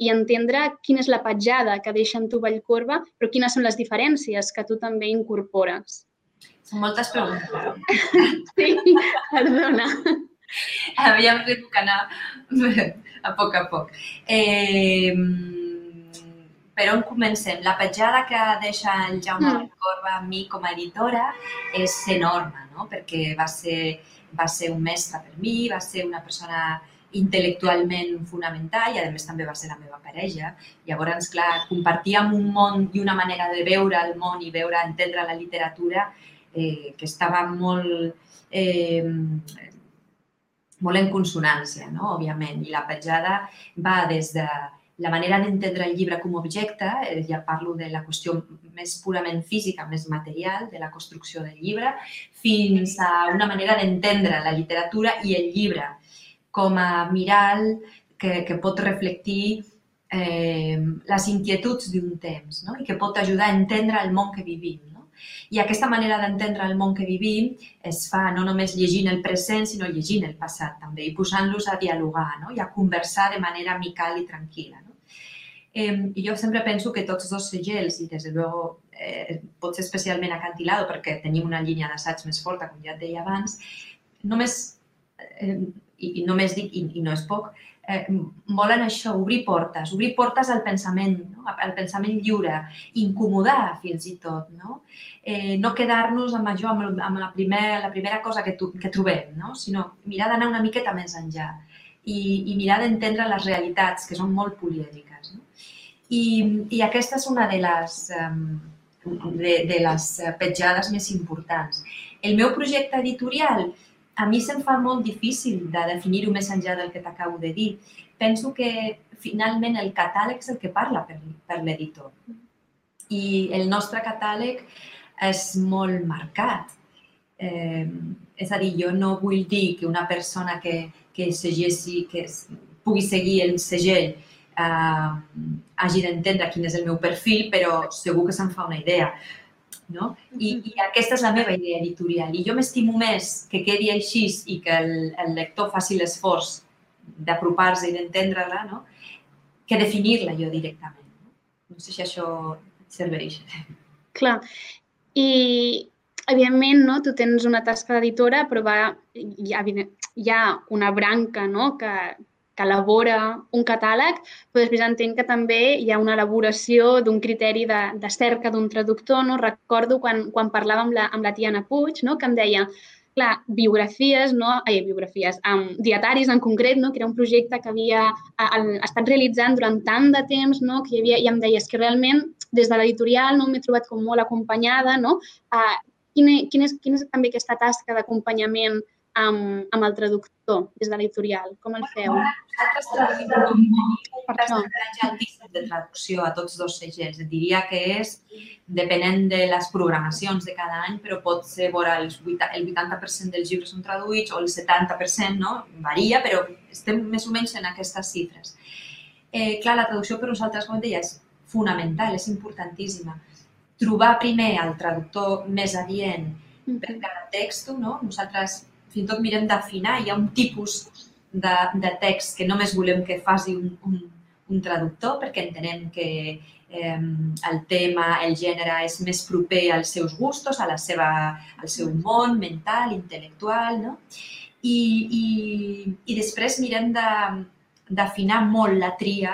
i entendre quina és la petjada que deixa en tu Vallcorba, però quines són les diferències que tu també incorpores. Són moltes preguntes. Sí, perdona. Aviam si puc anar a poc a poc. Eh, per on comencem? La petjada que deixa el Jaume mm. Corba a mi com a editora és enorme, no? perquè va ser va ser un mestre per mi, va ser una persona intel·lectualment fonamental i, a més, també va ser la meva parella. Llavors, clar, compartíem un món i una manera de veure el món i veure, entendre la literatura eh, que estava molt, eh, molt en consonància, no? òbviament. I la petjada va des de la manera d'entendre el llibre com a objecte, ja parlo de la qüestió més purament física, més material, de la construcció del llibre, fins a una manera d'entendre la literatura i el llibre com a miral que, que pot reflectir eh, les inquietuds d'un temps no? i que pot ajudar a entendre el món que vivim. I aquesta manera d'entendre el món que vivim es fa no només llegint el present, sinó llegint el passat també i posant-los a dialogar no? i a conversar de manera amical i tranquil·la. No? Eh, jo sempre penso que tots dos segells, i des de luego eh, potser especialment acantilado perquè tenim una línia d'assaig més forta, com ja et deia abans, només, eh, i, i només dic, i, i no és poc, eh, volen això, obrir portes, obrir portes al pensament, no? al pensament lliure, incomodar fins i tot, no? Eh, no quedar-nos amb això, amb, amb la, primer, la primera cosa que, tu, que trobem, no? sinó mirar d'anar una miqueta més enllà i, i mirar d'entendre les realitats, que són molt polièdriques. No? I, I aquesta és una de les, de, de les petjades més importants. El meu projecte editorial, a mi se'm fa molt difícil de definir-ho més enllà del que t'acabo de dir. Penso que finalment el catàleg és el que parla per, per l'editor. I el nostre catàleg és molt marcat. Eh, és a dir, jo no vull dir que una persona que, que segeixi, que pugui seguir el segell eh, hagi d'entendre quin és el meu perfil, però segur que se'n fa una idea. No? I, I aquesta és la meva idea editorial. I jo m'estimo més que quedi així i que el, el lector faci l'esforç d'apropar-se i d'entendre-la, no? que definir-la jo directament. No sé si això et serveix. Clar. I, evidentment, no, tu tens una tasca d'editora, però va, hi, ha, hi ha una branca no, que, que elabora un catàleg, però després entenc que també hi ha una elaboració d'un criteri de, de cerca d'un traductor. No? Recordo quan, quan parlava amb la, amb la Tiana Puig, no? que em deia clar, biografies, no? Ai, biografies, um, dietaris en concret, no? que era un projecte que havia a, estat realitzant durant tant de temps, no? que hi havia, i em deies que realment des de l'editorial no m'he trobat com molt acompanyada, no? Uh, quina, quina, és, quina és també aquesta tasca d'acompanyament amb, amb el traductor des de l'editorial? Com el feu? Nosaltres traduïm percentatge altíssim de traducció a tots dos segells. Diria que és, depenent de les programacions de cada any, però pot ser vora el 80% dels llibres són traduïts o el 70%, no? Varia, però estem més o menys en aquestes xifres. Eh, clar, la traducció per nosaltres, com deia, és fonamental, és importantíssima. Trobar primer el traductor més adient per cada text, no? Nosaltres fins i tot mirem d'afinar, hi ha un tipus de, de text que només volem que faci un, un, un traductor perquè entenem que eh, el tema, el gènere és més proper als seus gustos, a la seva, al seu món mental, intel·lectual, no? I, i, i després mirem d'afinar molt la tria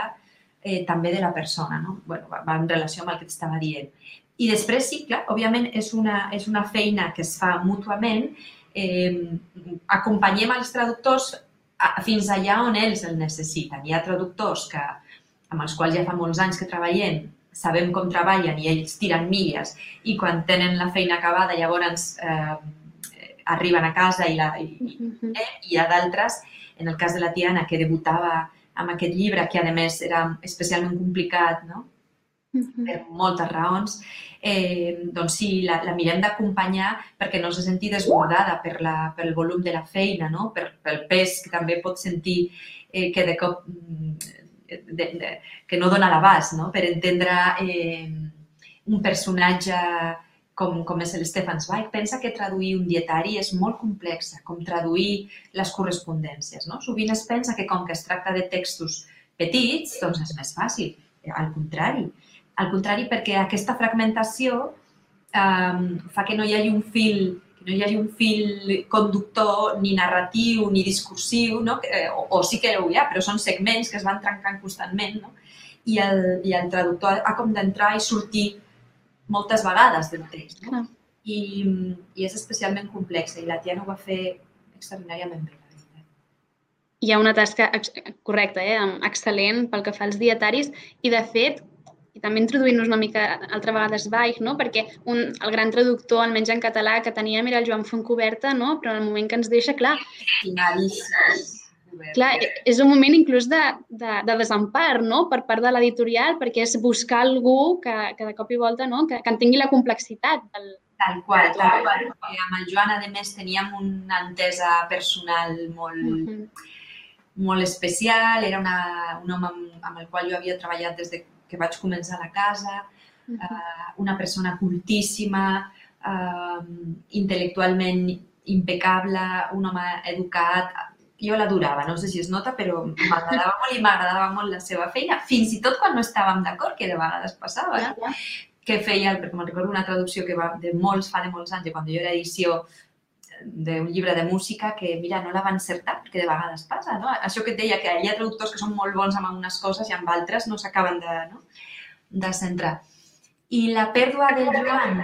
eh, també de la persona, no? bueno, va, en relació amb el que t'estava dient. I després, sí, clar, òbviament és una, és una feina que es fa mútuament eh, acompanyem els traductors a, fins allà on ells el necessiten. Hi ha traductors que, amb els quals ja fa molts anys que treballem, sabem com treballen i ells tiren milles i quan tenen la feina acabada llavors eh, arriben a casa i, la, i, eh, i hi ha d'altres, en el cas de la Tiana, que debutava amb aquest llibre, que a més era especialment complicat, no? per moltes raons, eh, doncs sí, la, la mirem d'acompanyar perquè no se senti desbordada per la, pel volum de la feina, no? per, pel pes que també pot sentir eh, que de cop mm, de, de, que no dona l'abast no? per entendre eh, un personatge com, com és el Stefan Zweig, pensa que traduir un dietari és molt complex, com traduir les correspondències. No? Sovint es pensa que com que es tracta de textos petits, doncs és més fàcil. Al contrari, al contrari, perquè aquesta fragmentació um, fa que no hi hagi un fil que no hi hagi un fil conductor ni narratiu ni discursiu, no? o, o sí que ho hi ha, però són segments que es van trencant constantment, no? I el, i el traductor ha com d'entrar i sortir moltes vegades del text. No? I, I és especialment complexa i la Tia no ho va fer extraordinàriament bé. Hi ha una tasca correcta, eh? excel·lent pel que fa als dietaris i, de fet, i també introduint-nos una mica altra vegada Zweig, no? perquè un, el gran traductor, almenys en català, que teníem era el Joan Fontcoberta, no? però en el moment que ens deixa, clar, clar és un moment inclús de, de, de desempar no? per part de l'editorial, perquè és buscar algú que, que de cop i volta no? que, que entengui la complexitat del, Tal qual, tal qual. I amb el Joan, a més, teníem una entesa personal molt, uh -huh. molt especial. Era una, un home amb, amb el qual jo havia treballat des de que vaig començar a la casa, uh -huh. uh, una persona cultíssima, uh, intel·lectualment impecable, un home educat, jo l'adorava, no sé si es nota, però m'agradava molt i m'agradava molt la seva feina, fins i tot quan no estàvem d'acord, que de vegades passava, ja, ja. que feia, perquè me'n recordo una traducció que va de molts, fa de molts anys, quan jo era edició d'un llibre de música que, mira, no la va encertar, perquè de vegades passa, no? Això que et deia, que hi ha traductors que són molt bons amb unes coses i amb altres no s'acaben de, no? de centrar. I la pèrdua del Joan,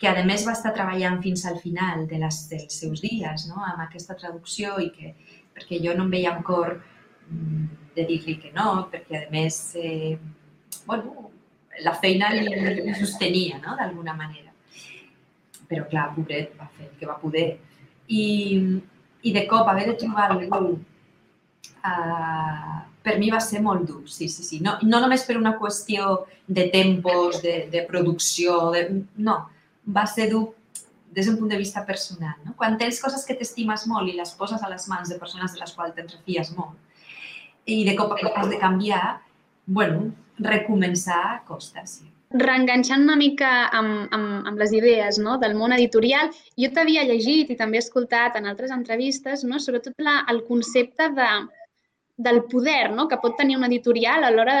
que a més va estar treballant fins al final de les, dels seus dies no? amb aquesta traducció i que, perquè jo no em veia amb cor mm, de dir-li que no, perquè a més, eh, bueno, la feina li, li sostenia no? d'alguna manera però clar, pobret, va fer el que va poder. I, i de cop haver de trobar algú uh, per mi va ser molt dur, sí, sí, sí. No, no només per una qüestió de tempos, de, de producció, de, no, va ser dur des d'un punt de vista personal. No? Quan tens coses que t'estimes molt i les poses a les mans de persones de les quals te'n refies molt i de cop has de canviar, bueno, recomençar costa, sí. Reenganxant una mica amb, amb, amb les idees no? del món editorial, jo t'havia llegit i també escoltat en altres entrevistes no? sobretot la, el concepte de, del poder no? que pot tenir una editorial a l'hora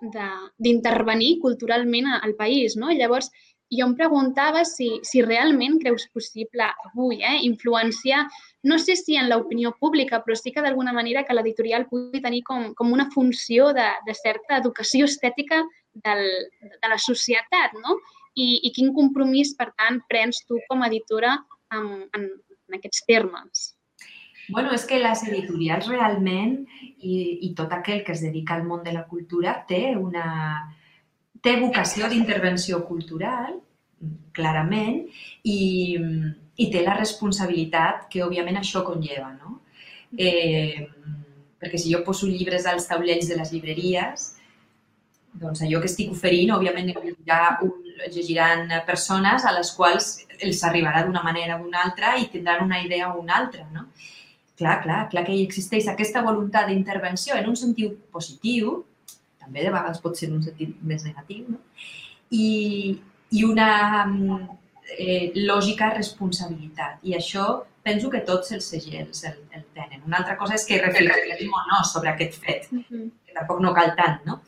d'intervenir culturalment al país. No? Llavors, jo em preguntava si, si realment creus possible avui eh, influenciar, no sé si en l'opinió pública, però sí que d'alguna manera que l'editorial pugui tenir com, com una funció de, de certa educació estètica del, de la societat, no? I, I quin compromís, per tant, prens tu com a editora en, en, en aquests termes? Bueno, és que les editorials realment i, i tot aquell que es dedica al món de la cultura té una, té vocació d'intervenció cultural, clarament, i, i té la responsabilitat que, òbviament, això conlleva. No? Eh, perquè si jo poso llibres als taulells de les llibreries, doncs allò que estic oferint, òbviament, ja un, llegiran persones a les quals els arribarà d'una manera o d'una altra i tindran una idea o una altra. No? Clar, clar, clar que hi existeix aquesta voluntat d'intervenció en un sentit positiu, també de vegades pot ser en un sentit més negatiu, no? I, i una eh, lògica responsabilitat. I això penso que tots els segells el, el tenen. Una altra cosa és que reflexionem o no sobre aquest fet, que tampoc no cal tant, no?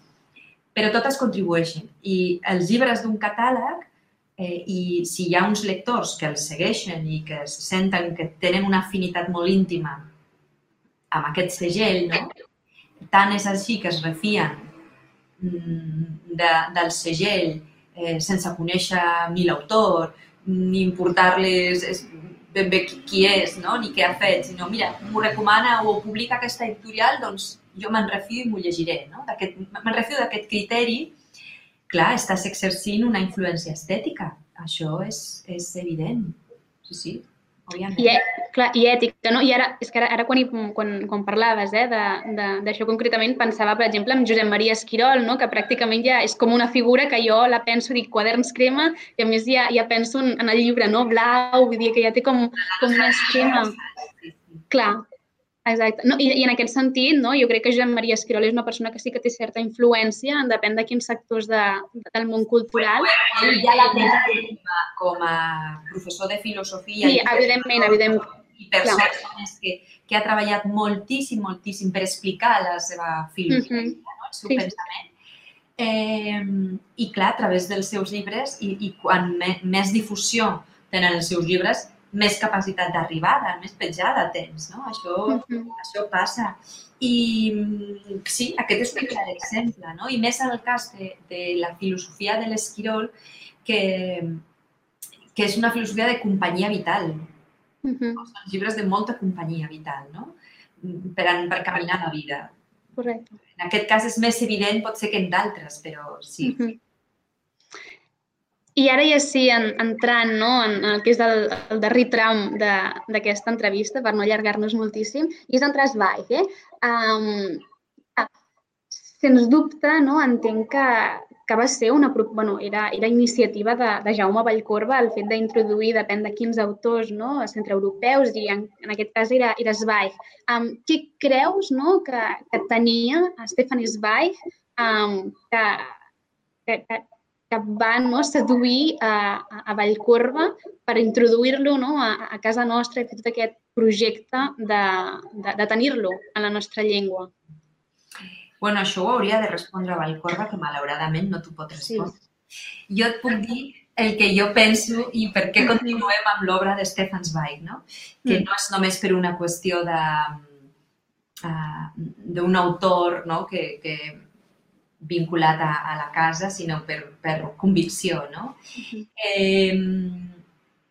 Però totes contribueixen. I els llibres d'un catàleg, eh, i si hi ha uns lectors que els segueixen i que se senten que tenen una afinitat molt íntima amb aquest segell, no? tant és així que es refien Mm, de, del segell eh, sense conèixer ni l'autor, ni importar-les ben bé qui, és, no? ni què ha fet, sinó, mira, m'ho recomana o publica aquesta editorial, doncs jo me'n refio i m'ho llegiré. No? Me'n refio d'aquest criteri. Clar, estàs exercint una influència estètica. Això és, és evident. Sí, sí. I, clar, i ètica, no? I ara, és que ara, ara quan, hi, quan, quan parlaves eh, d'això concretament, pensava, per exemple, en Josep Maria Esquirol, no? que pràcticament ja és com una figura que jo la penso, dic, quaderns crema, i a més ja, ja penso en, en el llibre, no? Blau, vull dir que ja té com, com un esquema. Clar, Exacte. No, i, I en aquest sentit, no, jo crec que Joan Maria Esquirol és una persona que sí que té certa influència, depèn de quins sectors de, del món cultural. Ell ja la té com a professor de filosofia. Sí, i evidentment, evidentment. I persones que, que ha treballat moltíssim, moltíssim per explicar la seva filosofia, mm -hmm. no, el seu sí. pensament. Eh, I clar, a través dels seus llibres, i, i quan me, més difusió tenen els seus llibres, més capacitat d'arribada, més petjada tens, no? Això, uh -huh. això passa. I sí, aquest és un clar exemple, no? I més en el cas de, de la filosofia de l'Esquirol, que, que és una filosofia de companyia vital. Uh -huh. Són llibres de molta companyia vital, no? Per, per caminar la vida. Correcte. En aquest cas és més evident, pot ser que en d'altres, però sí. Uh -huh. I ara ja sí, en, entrant no, en, en el que és el, el darrer tram d'aquesta entrevista, per no allargar-nos moltíssim, i és entrar a Eh? Um, sens dubte, no, entenc que, que va ser una... Bueno, era, era iniciativa de, de Jaume Vallcorba el fet d'introduir, depèn de quins autors, no, centreeuropeus, i en, en aquest cas era, era Zweig. Um, què creus no, que, que tenia Stefan Zweig um, que, que, que, que van no, seduir a, a Vallcorba per introduir-lo no, a, a casa nostra i fer tot aquest projecte de, de, de tenir-lo en la nostra llengua. Bueno, això ho hauria de respondre a Vallcorba, que malauradament no t'ho pot respondre. Sí. Jo et puc dir el que jo penso i per què continuem amb l'obra de Stefan Zweig, no? que mm. no és només per una qüestió de uh, d'un autor no? que, que vinculat a, a la casa, sinó per, per convicció, no? Eh,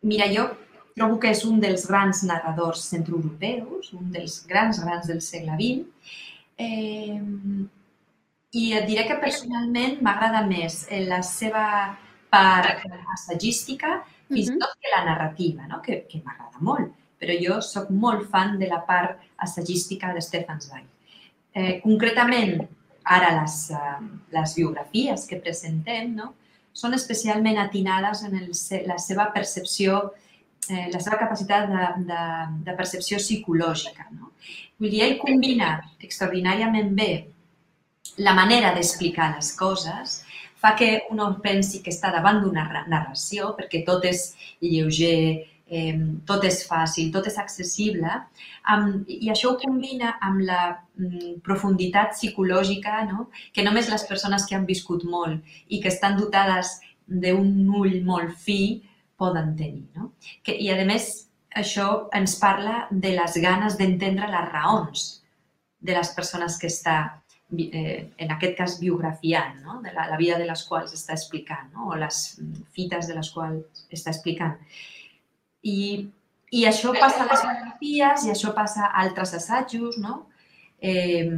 mira, jo trobo que és un dels grans narradors centroeuropeus, un dels grans, grans del segle XX, eh, i et diré que personalment m'agrada més la seva part assagística, fins i tot que la narrativa, no? que, que m'agrada molt, però jo sóc molt fan de la part assagística de Stefan Zweig. Eh, concretament, Ara, les, uh, les biografies que presentem no? són especialment atinades en el, la seva percepció eh, la seva capacitat de, de, de percepció psicològica. No? Vull dir, ell combina extraordinàriament bé la manera d'explicar les coses, fa que un pensi que està davant d'una narració, perquè tot és lleuger, eh, tot és fàcil, tot és accessible, amb, i això ho combina amb la mm, profunditat psicològica no? que només les persones que han viscut molt i que estan dotades d'un ull molt fi poden tenir. No? Que, I, a més, això ens parla de les ganes d'entendre les raons de les persones que està, eh, en aquest cas, biografiant, no? de la, la vida de les quals està explicant, no? o les fites de les quals està explicant. I, i això passa a les biografies i això passa a altres assajos, ¿no? Eh,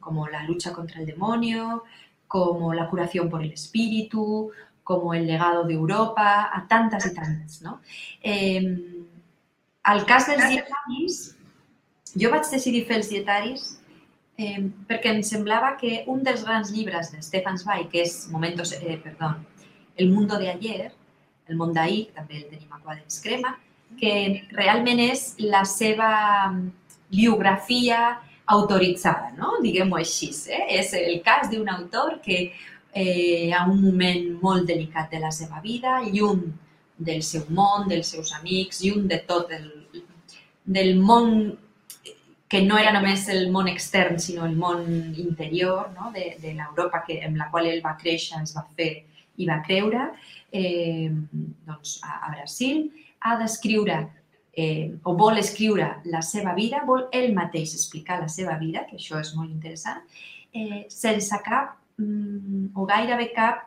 como la lucha contra el demonio, como la curación por el espíritu, como el legado de Europa, a tantes i tantes. No? Eh, el cas dels dietaris, jo vaig decidir fer els dietaris eh, perquè em semblava que un dels grans llibres de Stefan Zweig, que és Momentos, eh, perdó, El mundo de ayer, el món d'ahir, també el tenim a quadres crema, que realment és la seva biografia autoritzada, no? diguem-ho així. Eh? És el cas d'un autor que eh, a un moment molt delicat de la seva vida, lluny del seu món, dels seus amics, lluny de tot el, del món que no era només el món extern, sinó el món interior no? de, de l'Europa que, en la qual ell va créixer, es va fer i va creure, eh, doncs, a, a Brasil, ha d'escriure eh, o vol escriure la seva vida, vol ell mateix explicar la seva vida, que això és molt interessant, eh, sense cap mm, o gairebé cap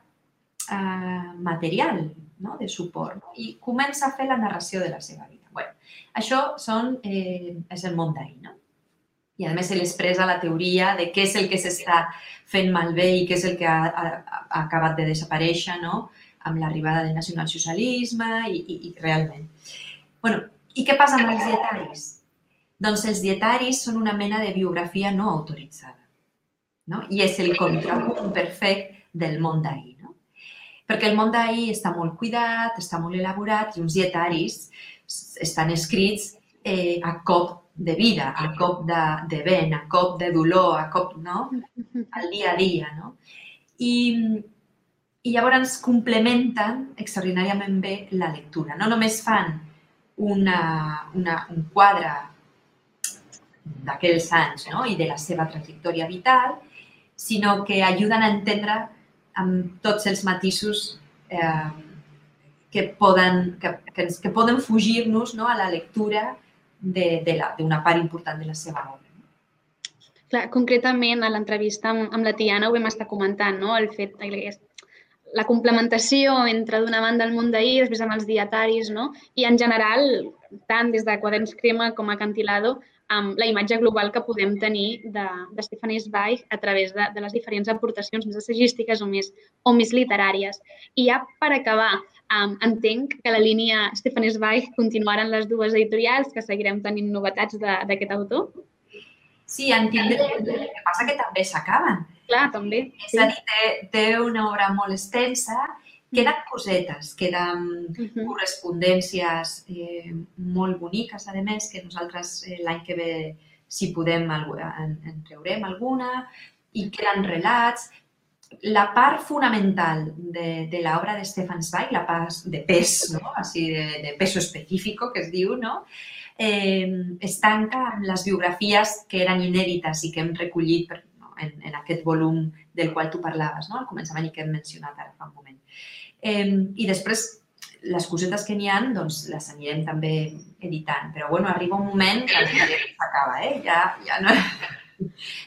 eh, material no? de suport. No? I comença a fer la narració de la seva vida. Bueno, això són, eh, és el món d'ahir, no? I a més, ell expressa la teoria de què és el que s'està fent malbé i què és el que ha, ha, ha acabat de desaparèixer, no? amb l'arribada del nacionalsocialisme i, i, i realment. bueno, I què passa amb els dietaris? Doncs els dietaris són una mena de biografia no autoritzada. No? I és el contrapunt perfecte del món d'ahir. No? Perquè el món d'ahir està molt cuidat, està molt elaborat i uns dietaris estan escrits eh, a cop de vida, a cop de, de vent, a cop de dolor, a cop, no? Al dia a dia, no? I, i llavors complementen extraordinàriament bé la lectura. No només fan una, una, un quadre d'aquells anys no? i de la seva trajectòria vital, sinó que ajuden a entendre amb tots els matisos eh, que poden, que, que, que poden fugir-nos no? a la lectura d'una part important de la seva obra. Clar, concretament, a l'entrevista amb, amb la Tiana ho vam estar comentant, no? el fet la complementació entre d'una banda el món d'ahir, després amb els dietaris, no? i en general, tant des de Quaderns Crema com a Cantilado, amb la imatge global que podem tenir de, de Stephanie Zweig a través de, de les diferents aportacions més assagístiques o més, o més literàries. I ja per acabar, um, entenc que la línia Stephanie Zweig continuaran les dues editorials, que seguirem tenint novetats d'aquest autor? Sí, en tindrem. El que passa que també s'acaben. Clar, també. És a dir, té, té una obra molt extensa, queden cosetes, queden uh -huh. correspondències eh, molt boniques, a més, que nosaltres eh, l'any que ve, si podem, en, en treurem alguna, i queden relats. La part fonamental de, de l'obra de Stefan Zweig, la part de pes, no? Així de, de peso específico, que es diu, no? eh, es tanca amb les biografies que eren inèdites i que hem recollit per, no, en, en aquest volum del qual tu parlaves, no? al començament i que hem mencionat ara fa un moment. Eh, I després, les cosetes que n'hi han, doncs les anirem també editant. Però, bueno, arriba un moment que s'acaba, eh? Ja, ja no...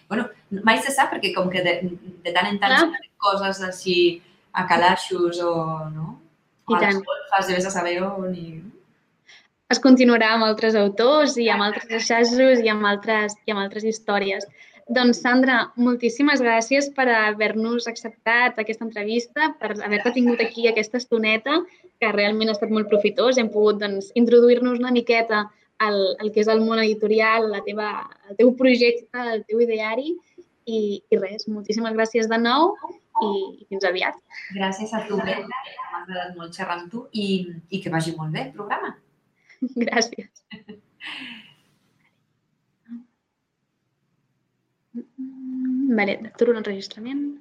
Bueno, mai se sap perquè com que de, de tant en tant ah. coses així a calaixos o, no? I tant. Fas de vés a saber on i es continuarà amb altres autors i amb altres assajos i amb altres, i amb altres històries. Doncs, Sandra, moltíssimes gràcies per haver-nos acceptat aquesta entrevista, per haver-te tingut aquí aquesta estoneta, que realment ha estat molt profitós. Hem pogut doncs, introduir-nos una miqueta al, al que és el món editorial, la teva, el teu projecte, el teu ideari. I, i res, moltíssimes gràcies de nou i, i fins aviat. Gràcies a tu, Brenda. M'ha agradat molt xerrar amb tu i, i que vagi molt bé el programa. Gràcies. Vale, aturo l'enregistrament.